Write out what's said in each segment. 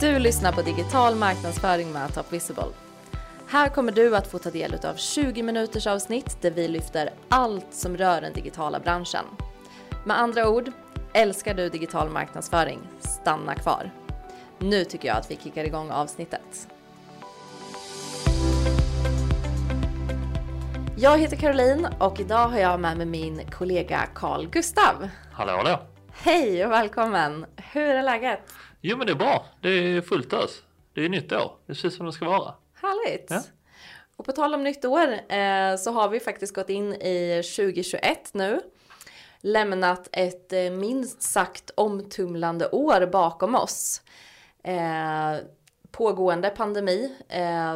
Du lyssnar på digital marknadsföring med Top Visible. Här kommer du att få ta del av 20 minuters avsnitt där vi lyfter allt som rör den digitala branschen. Med andra ord, älskar du digital marknadsföring? Stanna kvar. Nu tycker jag att vi kickar igång avsnittet. Jag heter Caroline och idag har jag med mig min kollega Carl Gustav. Hallå hallå! Hej och välkommen! Hur är läget? Jo men det är bra. Det är fullt ös. Det är nytt år. Det ser som det ska vara. Härligt! Ja. Och på tal om nytt år eh, så har vi faktiskt gått in i 2021 nu. Lämnat ett eh, minst sagt omtumlande år bakom oss. Eh, pågående pandemi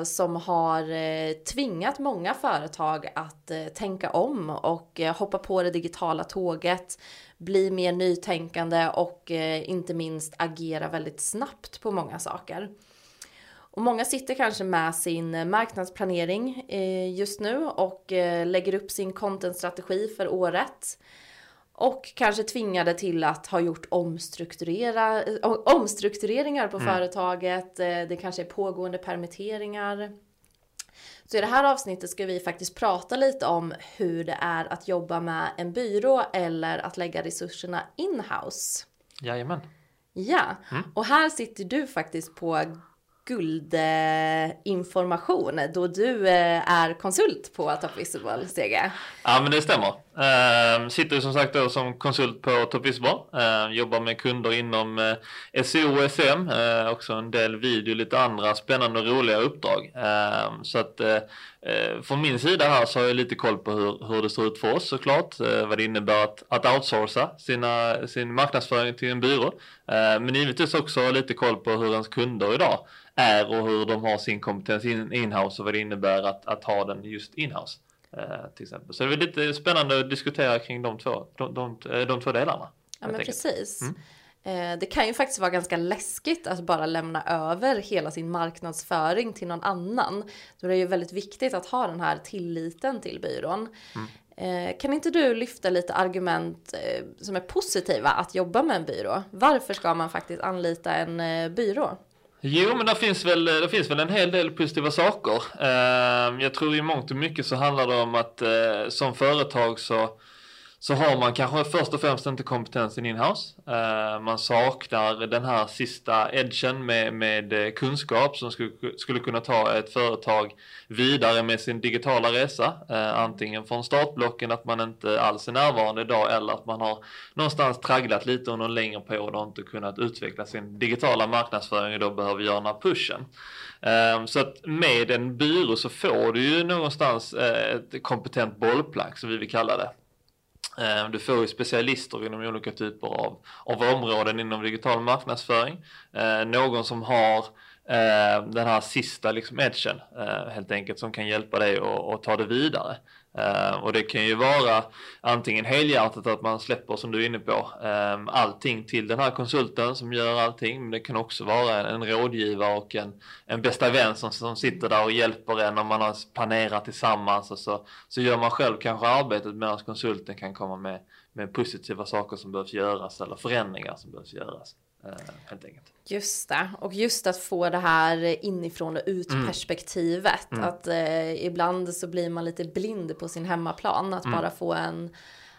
som har tvingat många företag att tänka om och hoppa på det digitala tåget, bli mer nytänkande och eh, inte minst agera väldigt snabbt på många saker. Och många sitter kanske med sin marknadsplanering eh, just nu och eh, lägger upp sin contentstrategi för året. Och kanske tvingade till att ha gjort omstrukturera, eh, omstruktureringar på företaget. Eh, Det kanske är pågående permitteringar. Så i det här avsnittet ska vi faktiskt prata lite om hur det är att jobba med en byrå eller att lägga resurserna in-house. Jajamän. Ja, och här sitter du faktiskt på guldinformation då du eh, är konsult på Top Visible, Stege. Ja men det stämmer. Ehm, sitter som sagt då som konsult på Top Visible. Ehm, jobbar med kunder inom eh, SEO och SM. Eh, också en del video, lite andra spännande och roliga uppdrag. Ehm, så att eh, eh, från min sida här så har jag lite koll på hur, hur det ser ut för oss såklart. Eh, vad det innebär att, att outsourca sina, sin marknadsföring till en byrå. Ehm, men givetvis också lite koll på hur ens kunder idag är och hur de har sin kompetens in, inhouse och vad det innebär att, att ha den just inhouse. Eh, till exempel. Så det är lite spännande att diskutera kring de två, de, de, eh, de två delarna. Ja men enkelt. precis. Eh, Det kan ju faktiskt vara ganska läskigt att bara lämna över hela sin marknadsföring till någon annan. Det är ju väldigt viktigt att ha den här tilliten till byrån. Eh, Kan inte du lyfta lite argument som är positiva att jobba med en byrå? Varför ska man faktiskt anlita en byrå? Jo, men det finns, väl, det finns väl en hel del positiva saker. Ehm, jag tror i mångt och mycket så handlar det om att eh, som företag så, så har man kanske först och främst inte kompetensen inhouse. Eh, man saknar den här sista edgen med, med eh, kunskap som skulle, skulle kunna ta ett företag vidare med sin digitala resa. Eh, antingen från startblocken att man inte alls är närvarande idag eller att man har någonstans tragglat lite under en längre period och inte kunnat utveckla sin digitala marknadsföring och då behöver göra den här pushen. Eh, så att med en byrå så får du ju någonstans ett kompetent bollplank som vi vill kalla det. Eh, du får ju specialister inom olika typer av, av områden inom digital marknadsföring. Eh, någon som har eh, den här sista liksom edgen helt enkelt som kan hjälpa dig att ta det vidare. Eh, och det kan ju vara antingen helhjärtat att man släpper som du är inne på ehm, allting till den här konsulten som gör allting. Men det kan också vara en, en rådgivare och en, en bästa vän som, som sitter där och hjälper en om man har planerat tillsammans och så, så gör man själv kanske arbetet medan konsulten kan komma med, med positiva saker som behövs göras eller förändringar som behövs göras. Eh, helt enkelt. Just det, och just att få det här inifrån och ut perspektivet. Att eh, ibland så blir man lite blind på sin hemmaplan. Att bara få en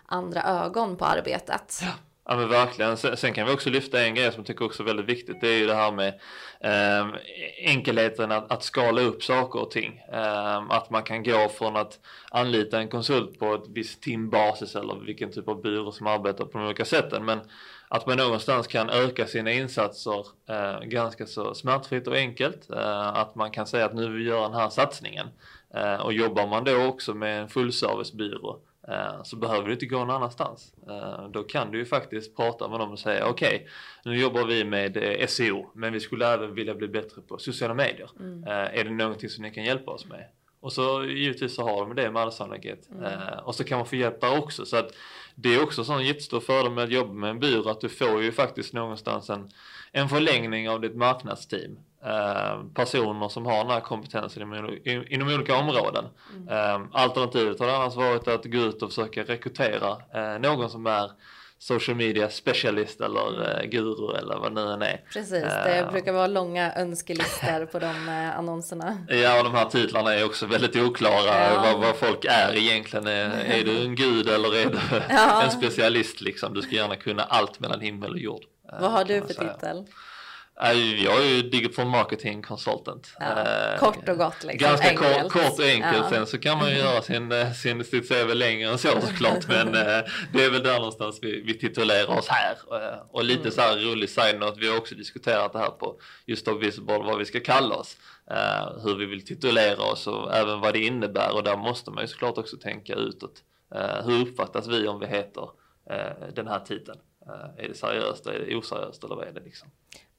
andra ögon på arbetet. Ja men verkligen. Sen, sen kan vi också lyfta en grej som jag tycker också är väldigt viktigt. Det är ju det här med eh, enkelheten att, att skala upp saker och ting. Eh, att man kan gå från att anlita en konsult på ett visst timbasis eller vilken typ av byrå som arbetar på de olika sätten. Men att man någonstans kan öka sina insatser eh, ganska så smärtfritt och enkelt. Eh, att man kan säga att nu vill vi göra den här satsningen. Eh, och jobbar man då också med en fullservicebyrå eh, så behöver du inte gå någon annanstans. Eh, då kan du ju faktiskt prata med dem och säga okej, nu jobbar vi med eh, SEO men vi skulle även vilja bli bättre på sociala medier. Eh, är det någonting som ni kan hjälpa oss med? Och så givetvis så har de det med all sannolikhet. Eh, och så kan man få hjälp där också. Så att det är också en sån jättestor fördel med att jobba med en byrå att du får ju faktiskt någonstans en, en förlängning av ditt marknadsteam. Eh, personer som har den här kompetensen inom, inom olika områden. Eh, alternativet har annars varit att gå ut och försöka rekrytera eh, någon som är social media specialist eller eh, guru eller vad nu än är. Precis, det uh, brukar vara långa önskelistor på de uh, annonserna. Ja, och de här titlarna är också väldigt oklara ja. vad, vad, folk är egentligen. Är, är du en gud eller är du ja. en specialist liksom? Du ska gärna kunna allt mellan himmel och jord. Vad har du för säga. titel? Jag är ju digital marketing consultant. Ja, uh, kort och gott liksom. Ganska kort, kort, och enkelt. Ja. Sen så kan man ju göra sin, eh, sin, sitt CV längre än så såklart. men uh, det är väl där någonstans vi, vi titulerar oss här. Och lite mm. så här rolig side-note. Vi har också diskuterat det här på just av Visible vad vi ska kalla oss. hur vi vill titulera oss och även vad det innebär. Och där måste man ju såklart också tänka utåt. hur uppfattas vi om vi heter den här titeln? är det seriöst, är det oseriöst eller vad är det liksom?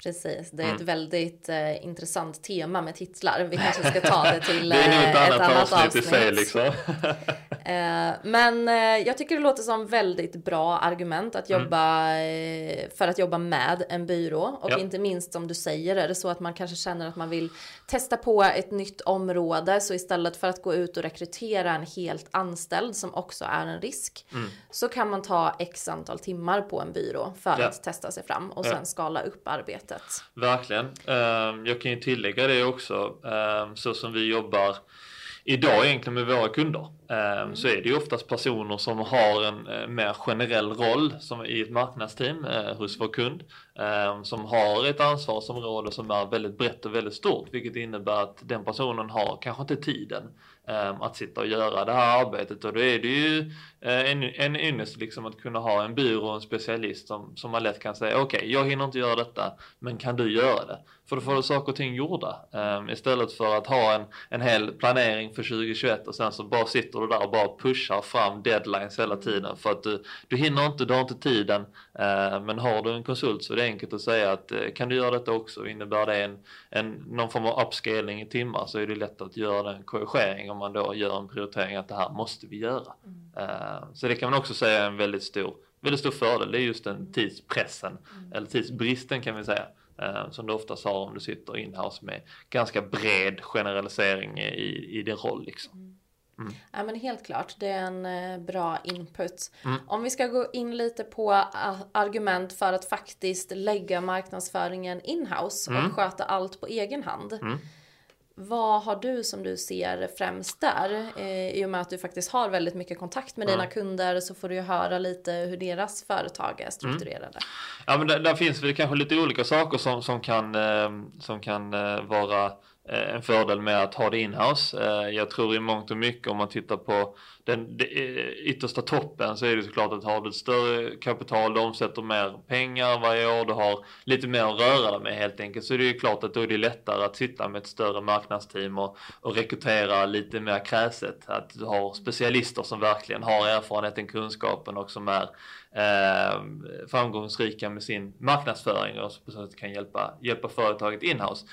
Precis, det är mm. ett väldigt eh, intressant tema med titlar. Vi kanske ska ta det till eh, det är ett, ett annat avsnitt. avsnitt. I sig, liksom. eh, men eh, jag tycker det låter som väldigt bra argument att mm. jobba mm. för att jobba med en byrå och ja. inte minst som du säger är det så att man kanske känner att man vill testa på ett nytt område så istället för att gå ut och rekrytera en helt anställd som också är en risk mm. så kan man ta x antal timmar på en byrå för ja. att testa sig fram och sen skala upp arbetet arbetet. Verkligen. Ehm, jag kan ju tillägga det också, ehm, så som vi jobbar idag egentligen med våra kunder mm. så är det ju oftast personer som har en eh, mer generell roll som i ett marknadsteam eh, hos vår kund som har ett ansvarsområde som är väldigt brett och väldigt stort vilket innebär att den personen har kanske inte tiden att sitta och göra det här arbetet och då är det ju en, en ynnest liksom att kunna ha en byrå och en specialist som, som man lätt kan säga okej okay, jag hinner inte göra detta men kan du göra det? För då får du saker och ting gjorda um, istället för att ha en, en hel planering för 2021 och sen så bara sitter du där och bara pushar fram deadlines hela tiden för att du, du hinner inte, du har inte tiden uh, men har du en konsult så är det enkelt att säga att uh, kan du göra detta också innebär det en, en, någon form av upscaling i timmar så är det lätt att göra den korrigering om man då gör en prioritering att det här måste vi göra. Uh, så det kan man också säga är en väldigt stor, väldigt stor fördel, det är just den tidspressen mm. eller tidsbristen kan vi säga eh, som du oftast har om du sitter inhouse med ganska bred generalisering i, i din roll liksom. Mm. mm. Ja men helt klart, det är en eh, bra input. Mm. Om vi ska gå in lite på argument för att faktiskt lägga marknadsföringen inhouse mm. och sköta allt på egen hand. Mm. Vad har du som du ser främst där? Eh, I och med att du faktiskt har väldigt mycket kontakt med mm. dina kunder så får du ju höra lite hur deras företag är strukturerade. Mm. Ja men där, där, finns väl kanske lite olika saker som, som kan, eh, som kan eh, vara Eh, en fördel med att ha det inhouse. Eh, jag tror i mångt och mycket om man tittar på den eh, yttersta toppen så är det såklart att har du ett större kapital, du omsätter mer pengar varje år, du har lite mer att röra dig med helt enkelt så är det ju klart att då är det lättare att sitta med ett större marknadsteam och, och rekrytera lite mer kräset. Att du har specialister som verkligen har erfarenheten, kunskapen och som är eh, framgångsrika med sin marknadsföring och på så sätt kan hjälpa, hjälpa företaget inhouse.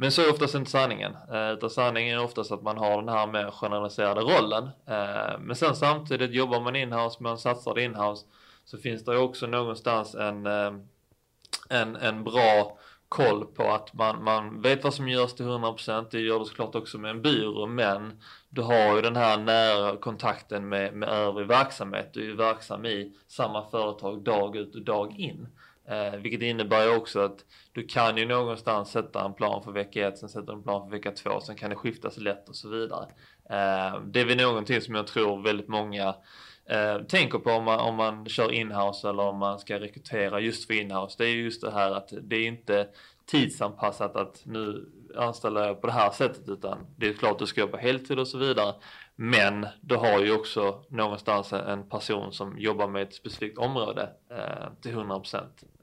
Men så är oftast inte sanningen. Eh, utan sanningen är oftast att man har den här mer generaliserade rollen. Eh, men sen samtidigt jobbar man inhouse, man satsar inhouse så finns det också någonstans en, eh, en, en bra koll på att man, man vet vad som görs till 100% det gör det såklart också med en byrå men du har ju den här nära kontakten med, med övrig verksamhet. Du är ju verksam i samma företag dag ut och dag in. Eh, vilket innebär ju också att du kan ju någonstans sätta en plan för vecka 1, sen sätta en plan för vecka 2, sen kan det skiftas lätt och så vidare. Eh, det är väl någonting som jag tror väldigt många eh, tänker på om man, om man kör inhouse eller om man ska rekrytera just för inhouse. Det är just det här att det är inte tidsanpassat att nu anställer jag på det här sättet utan det är klart att du ska jobba heltid och så vidare. Men du har ju också någonstans en person som jobbar med ett specifikt område eh, till 100%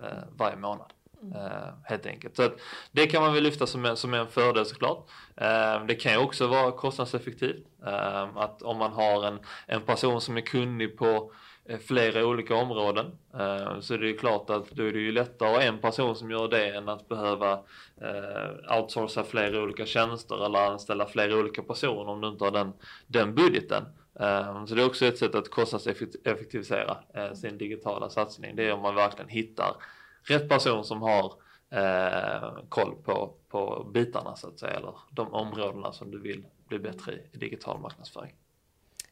eh, varje månad. Mm. Eh, helt enkelt. Så att det kan man väl lyfta som en, som en fördel såklart. Eh, det kan ju också vara kostnadseffektivt. Eh, att om man har en, en person som är kunnig på Eh, flera olika områden. Eh, så det är klart att då är det ju lättare att ha en person som gör det än att behöva eh, outsourca flera olika tjänster eller anställa flera olika personer om du inte har den, den budgeten. Så det är också ett sätt att kostnadseffektivisera sin digitala satsning. Det är om man verkligen hittar rätt person som har koll på, på bitarna så att säga eller de områdena som du vill bli bättre i, i digital marknadsföring.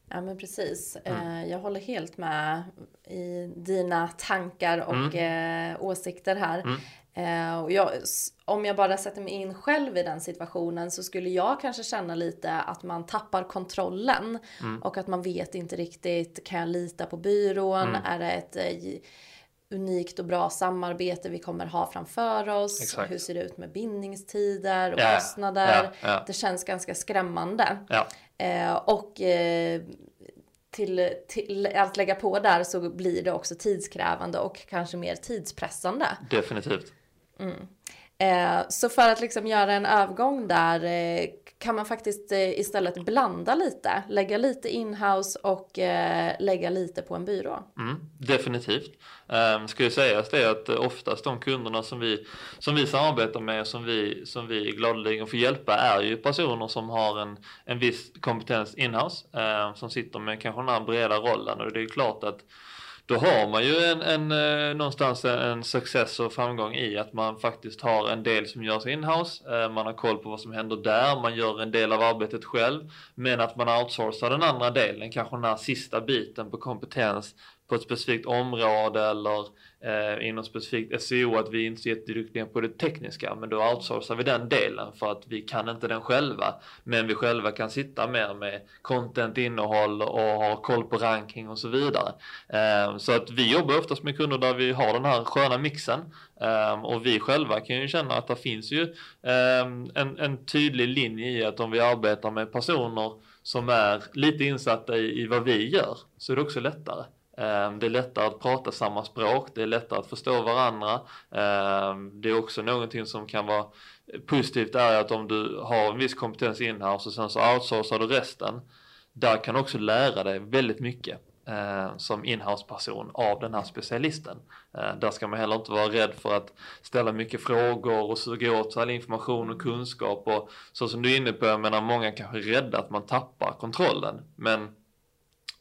Ja men precis. Mm. Jag håller helt med i dina tankar och mm. åsikter här. Mm. Och jag, om jag bara sätter mig in själv i den situationen så skulle jag kanske känna lite att man tappar kontrollen. Mm. Och att man vet inte riktigt, kan jag lita på byrån? Mm. Är det ett unikt och bra samarbete vi kommer ha framför oss. Exakt. Hur ser det ut med bindningstider och ja, kostnader? Ja, ja. Det känns ganska skrämmande. Eh, och eh, till, till att lägga på där så blir det också tidskrävande och kanske mer tidspressande. Definitivt. Mm. Eh, så för att liksom göra en övergång där eh, kan man faktiskt eh, istället blanda lite, lägga lite inhouse och lägga lite på en byrå. Mm, definitivt. Um, ska ju sägas det att oftast de kunderna som vi, som vi samarbetar med som vi, som vi gladeligen får hjälpa är ju personer som har en, en viss kompetens inhouse um, som sitter med kanske den här breda rollen och det är klart att då har man ju en, en, eh, någonstans en success och framgång i att man faktiskt har en del som görs inhouse, eh, man har koll på vad som händer där, man gör en del av arbetet själv, men att man outsourcar den andra delen, kanske den här sista biten på kompetens på ett specifikt område eller eh, inom specifikt SEO att vi inte är jätteduktiga på det tekniska men då outsourcar vi den delen för att vi kan inte den själva men vi själva kan sitta mer med content, innehåll och ha koll på ranking och så vidare. Eh, så att vi jobbar oftast med kunder där vi har den här sköna mixen eh, och vi själva kan ju känna att det finns ju eh, en, en tydlig linje i att om vi arbetar med personer som är lite insatta i, i vad vi gör så är det också lättare. Ehm, det är lättare att prata samma språk, det är lättare att förstå varandra. Ehm, det är också någonting som kan vara positivt är att om du har en viss kompetens inhouse och sen så outsourcar du resten. Där kan du också lära dig väldigt mycket ehm, som inhouse-person av den här specialisten. Där ska man heller inte vara rädd för att ställa mycket frågor och suga åt sig all information och kunskap och så som du är inne på, jag menar många kanske är rädda att man tappar kontrollen. Men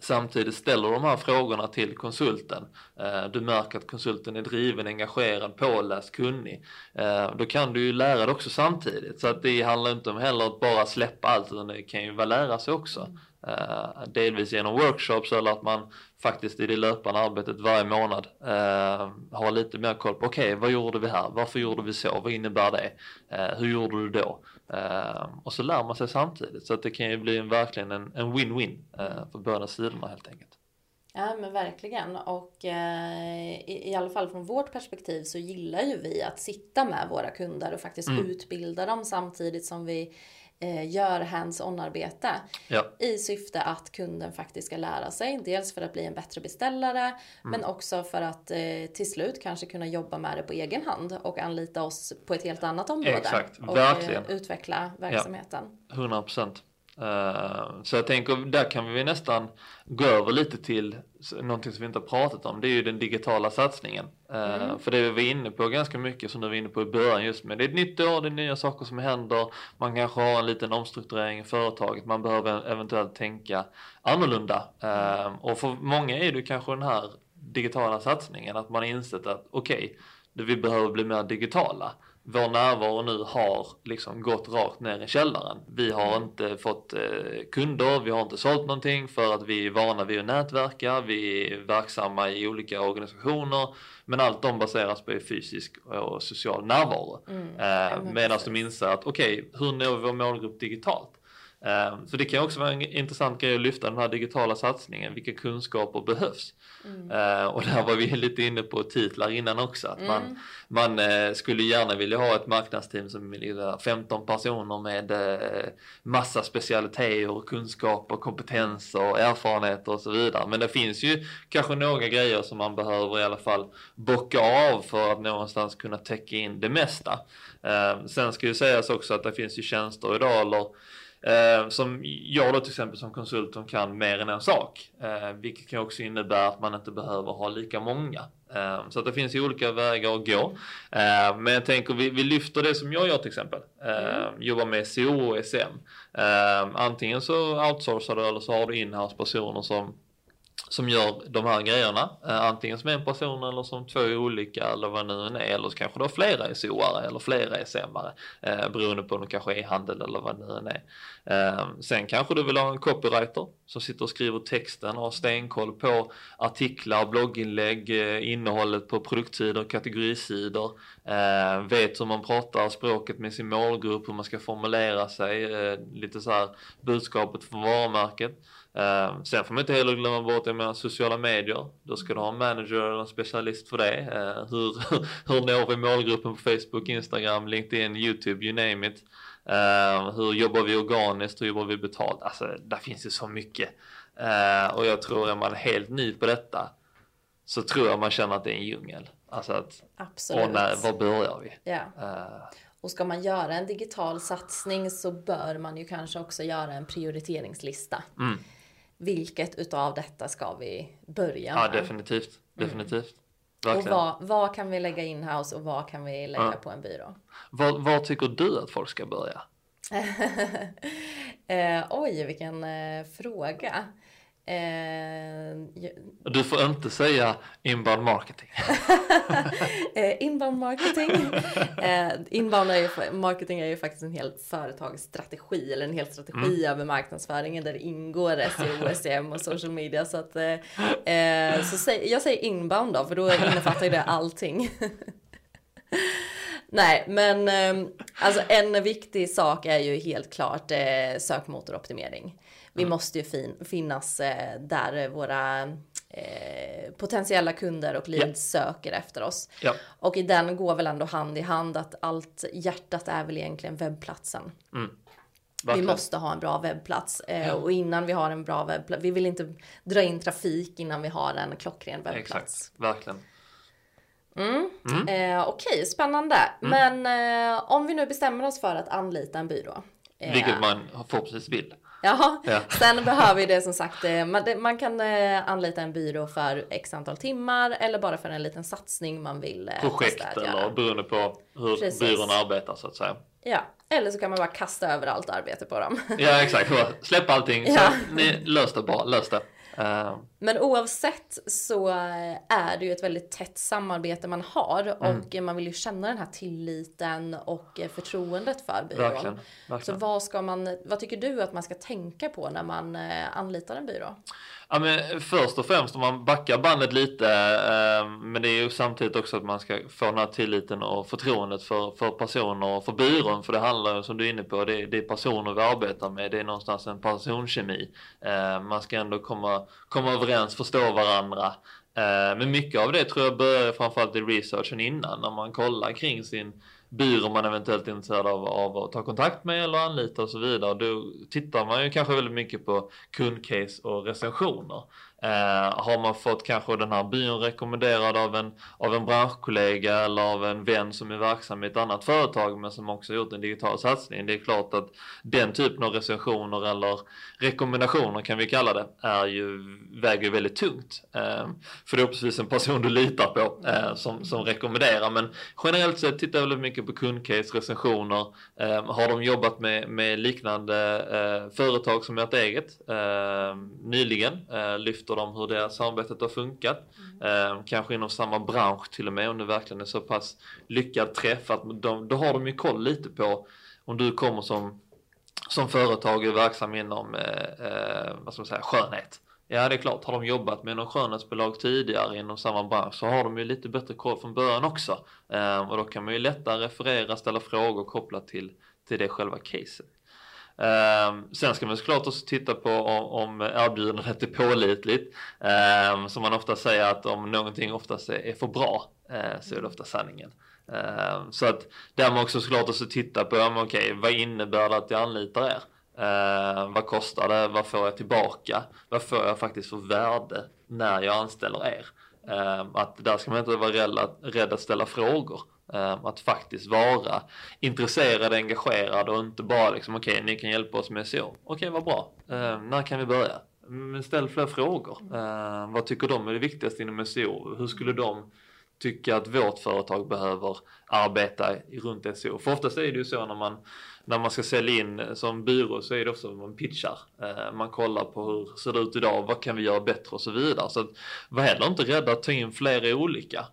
samtidigt ställer de här frågorna till konsulten. Eh, du märker att konsulten är driven, engagerad, påläst, kunnig. Eh, då kan du ju lära dig också samtidigt. Så att det handlar inte om heller att bara släppa allt utan det kan ju vara lära sig också. Eh, delvis genom workshops eller att man faktiskt i det löpande arbetet varje månad har lite mer koll på okej, okay, vad gjorde vi här? Varför gjorde vi så? Vad innebär det? hur gjorde du då? Uh, och så lär man sig samtidigt så att det kan ju bli en, verkligen en win-win uh, för båda sidorna helt enkelt. Ja men verkligen och eh, i, i, alla fall från vårt perspektiv så gillar ju vi att sitta med våra kunder och faktiskt mm. utbilda dem samtidigt som vi gör hands-on-arbete ja. i syfte att kunden faktiskt ska lära sig. Dels för att bli en bättre beställare mm. men också för att eh, till slut kanske kunna jobba med det på egen hand och anlita oss på ett helt annat område. Exakt, och verkligen. Eh, utveckla verksamheten. Ja, 100 procent. Uh, så jag tänker, där kan vi nästan gå över lite till någonting som vi inte har pratat om. Det är ju den digitala satsningen. Uh, mm. För det vi var inne på ganska mycket som du var inne på i början just med det är ett nytt år, det är nya saker som händer. Man kanske har en liten omstrukturering i företaget. Man behöver eventuellt tänka annorlunda. Uh, och för många är det kanske den här digitala satsningen att man har insett att okej, okay, vi behöver bli mer digitala vår närvaro nu har liksom gått rakt ner i källaren. Vi har mm. inte fått eh, kunder, vi har inte sålt någonting för att vi är vana vid att nätverka, vi är verksamma i olika organisationer. Men allt de baseras på fysisk och social närvaro. Mm. Eh, Medan de inser att okej, okay, hur når vi vår målgrupp digitalt? Ehm, så det kan också vara en intressant grej att lyfta den här digitala satsningen, vilka kunskaper behövs? Mm. Ehm, och där var vi lite inne på titlar innan också, att man, mm. man eh, skulle gärna vilja ha ett marknadsteam som är 15 personer med eh, massa specialiteter, kunskaper, kompetens och erfarenheter och så vidare. Men det finns ju kanske några grejer som man behöver i alla fall bocka av för att någonstans kunna täcka in det mesta. Ehm, sen ska ju sägas också att det finns ju tjänster idag eller Eh, som jag då till exempel som konsult som kan mer än en sak. Eh, vilket kan också innebära att man inte behöver ha lika många. Eh, så att det finns ju olika vägar att gå. Eh, men jag tänker vi, vi lyfter det som jag gör till exempel. Eh, mm. Jobbar med SEO och SM. Eh, antingen så outsourcar du eller så har du inhouse personer som som gör de här grejerna, eh, antingen som en person eller som två olika eller vad nu än är, eller så kanske då flera är SOare eller flera är SMare eh, beroende på om de kanske är handel eller vad nu än är. Eh, sen kanske du vill ha en copywriter som sitter och skriver texten och har stenkoll på artiklar, blogginlägg, eh, innehållet på produktsidor, kategorisidor, eh, vet hur man pratar språket med sin målgrupp, hur man ska formulera sig, eh, lite så här budskapet från varumärket. Eh, sen får man inte heller glömma bort jag menar, sociala medier. Då ska du ha en manager eller en specialist för det. Eh, hur, hur når vi målgruppen på Facebook, Instagram, LinkedIn, YouTube, you name it. Eh, hur jobbar vi organiskt, hur jobbar vi betalt? Alltså där finns ju så mycket. Eh, och jag tror är man helt ny på detta så tror jag man känner att det är en djungel. Alltså att, Absolut. Och när, var börjar vi? Ja. Och ska man göra en digital satsning så bör man ju kanske också göra en prioriteringslista. Mm vilket utav detta ska vi börja med? Ja, definitivt. Definitivt. Mm. Och vad, vad, kan vi lägga in-house och vad kan vi lägga ja. på en byrå? Var, var tycker du att folk ska börja? eh, oj, vilken eh, fråga. Eh, du får inte säga inbound marketing. eh, inbound marketing. Eh, inbound är ju, marketing är ju faktiskt en hel företagsstrategi eller en hel strategi mm. över marknadsföringen där det ingår SEO, SEM och social media. Så, att, eh, eh, så säg, jag säger inbound då för då innefattar ju det allting. Nej, men alltså en viktig sak är ju helt klart sökmotoroptimering. Vi måste ju fin finnas eh, där våra eh, potentiella kunder och leads yeah. söker efter oss. Yeah. Och i den går väl ändå hand i hand att allt hjärtat är väl egentligen webbplatsen. Mm. Vi måste ha en bra webbplats eh, ja. och innan vi har en bra webbplats. Vi vill inte dra in trafik innan vi har en klockren webbplats. Exakt, verkligen. Mm. Mm. Eh, Okej, okay, spännande. Mm. Men eh, om vi nu bestämmer oss för att anlita en byrå. Eh, Vilket man förhoppningsvis vill. Ja. sen behöver vi det som sagt, eh, man, man, kan eh, anlita en byrå för x antal timmar eller bara för en liten satsning man vill eh, Projekt eller beroende på hur Precis. byrån arbetar så att säga. Ja, eller så kan man bara kasta över allt arbete på dem. Ja exakt, släpp allting, ja. ni lös det bara, lös det. Uh. Men oavsett så är det ju ett väldigt tätt samarbete man har och mm. man vill ju känna den här tilliten och förtroendet för byrån. Verkligen, verkligen. Så vad, ska man, vad tycker du att man ska tänka på när man eh, anlitar en byrå? Ja, men först och främst om man backar bandet lite, eh, men det är ju samtidigt också att man ska få den här tilliten och förtroendet för, för personer och för byrån, för det handlar ju som du är inne på, det, det är personer vi arbetar med, det är någonstans en personkemi. Eh, man ska ändå komma, komma överens, förstå varandra. Eh, men mycket av det tror jag börjar framförallt i researchen innan, när man kollar kring sin byrå man eventuellt är intresserad av, av att ta kontakt med eller anlita och så vidare. Då tittar man ju kanske väldigt mycket på kundcase och recensioner. Eh, har man fått kanske den här byrån rekommenderad av en, av en branschkollega eller av en vän som är verksam i ett annat företag men som också gjort en digital satsning. Det är klart att den typen av recensioner eller rekommendationer kan vi kalla det är ju, väger väldigt tungt. Eh, för det är precis en person du litar på eh, som, som rekommenderar. Men generellt sett tittar jag väldigt mycket på kundcase, recensioner. Eh, har de jobbat med, med liknande eh, företag som ert eget eh, nyligen? Eh, lyfter berättar de hur deras samarbetet har funkat. Mm. Eh, kanske inom samma bransch till och med om det verkligen är så pass lyckad träff att de, då har de ju koll lite på om du kommer som, som företag är verksam inom eh, eh, vad ska man säga, skönhet. Ja det är klart, har de jobbat med någon skönhetsbolag tidigare inom samma bransch så har de ju lite bättre koll från början också. Eh, och då kan man ju lättare referera, ställa frågor kopplat till, till det själva caset. Um, sen ska man såklart också titta på om, om erbjudandet är pålitligt. Um, som man ofta säger att om någonting oftast är, är för bra uh, så är det ofta sanningen. Ehm, så att där man också såklart också titta på, um, okej okay, vad innebär det att jag anlitar er? Uh, vad kostar det? Vad får jag tillbaka? Vad får jag faktiskt för värde när jag anställer er? Att där ska man inte vara rädd, rädd att ställa frågor. Ehm, att faktiskt vara intresserad, engagerad och inte bara liksom okej, okay, ni kan hjälpa oss med SEO. Okej, okay, vad bra. Ehm, när kan vi börja? Men ställ fler frågor. Ehm, vad tycker de är det viktigaste inom SEO? Hur skulle de tycka att vårt företag behöver arbeta runt SEO. För oftast är det ju så när man, när man ska sälja in som byrå så är det ofta man pitchar. Man kollar på hur ser det ut idag, vad kan vi göra bättre och så vidare. Så var heller inte rädda att ta in flera olika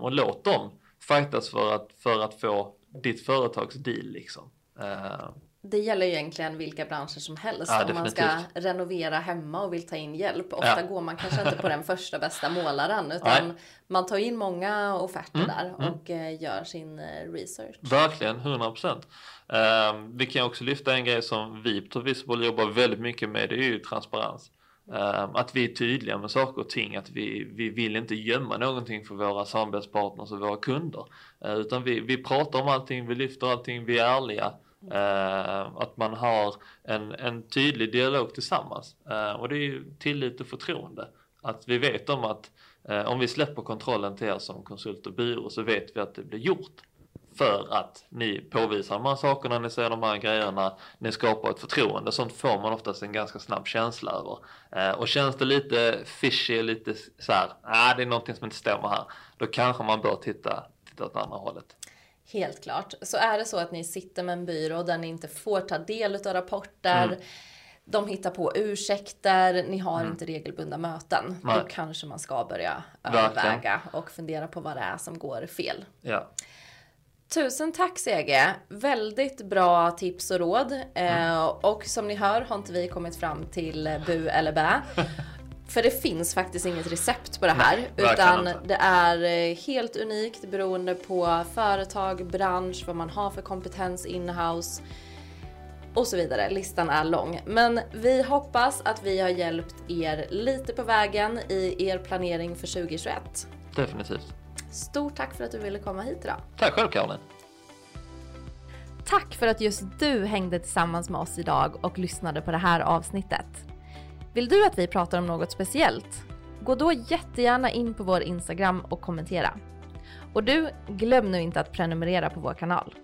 och låt dem fightas för att, för att få ditt företags deal liksom. Eh, det gäller ju egentligen vilka branscher som helst. Ja, om man ska renovera hemma och vill ta in hjälp. Ofta ja. går man kanske inte på den första bästa målaren. Utan Nej. man tar in många offerter mm, där mm. och mm. gör sin eh, research. Verkligen, 100 procent. Uh, vi kan också lyfta en grej som vi på Visible jobbar väldigt mycket med. Det är ju transparens. Ehm, att vi är tydliga med saker och ting. Att vi, vi vill inte gömma någonting för våra samarbetspartners och våra kunder. Ehm, utan vi, vi pratar om allting, vi lyfter allting, vi är ärliga. Ehm, att man har en, en tydlig dialog tillsammans. Och det är ju tillit och förtroende. Att vi vet om att om vi släpper kontrollen till er som konsult och byrå så vet vi att det blir gjort. För att ni påvisar de här sakerna, ni ser de här grejerna, ni skapar ett förtroende. Sånt får man oftast en ganska snabb känsla över. och känns det lite fishy, lite så här, ah, det är någonting som inte stämmer här. Då kanske man bör titta, titta åt andra hållet. Helt klart. Så är det så att ni sitter med en byrå där ni inte får ta del av rapporter, mm. de hittar på ursäkter, ni har mm. inte regelbundna möten. Nej. Då kanske man ska börja överväga och fundera på vad det är som går fel. Ja. Tusen tack Sege! Väldigt bra tips och råd. Mm. Eh, och som ni hör har inte vi kommit fram till bu eller bä. För det finns faktiskt inget recept på det här. Nej, utan det är eh, helt unikt beroende på företag, bransch, vad man har för kompetens inhouse och så vidare. Listan är lång. Men vi hoppas att vi har hjälpt er lite på vägen i er planering för 2021. Definitivt. Stort tack för att du ville komma hit idag. Tack själv Caroline. Tack för att just du hängde tillsammans med oss idag och lyssnade på det här avsnittet. Vill du att vi pratar om något speciellt? Gå då jättegärna in på vår Instagram och kommentera. Och du, glöm nu inte att prenumerera på vår kanal.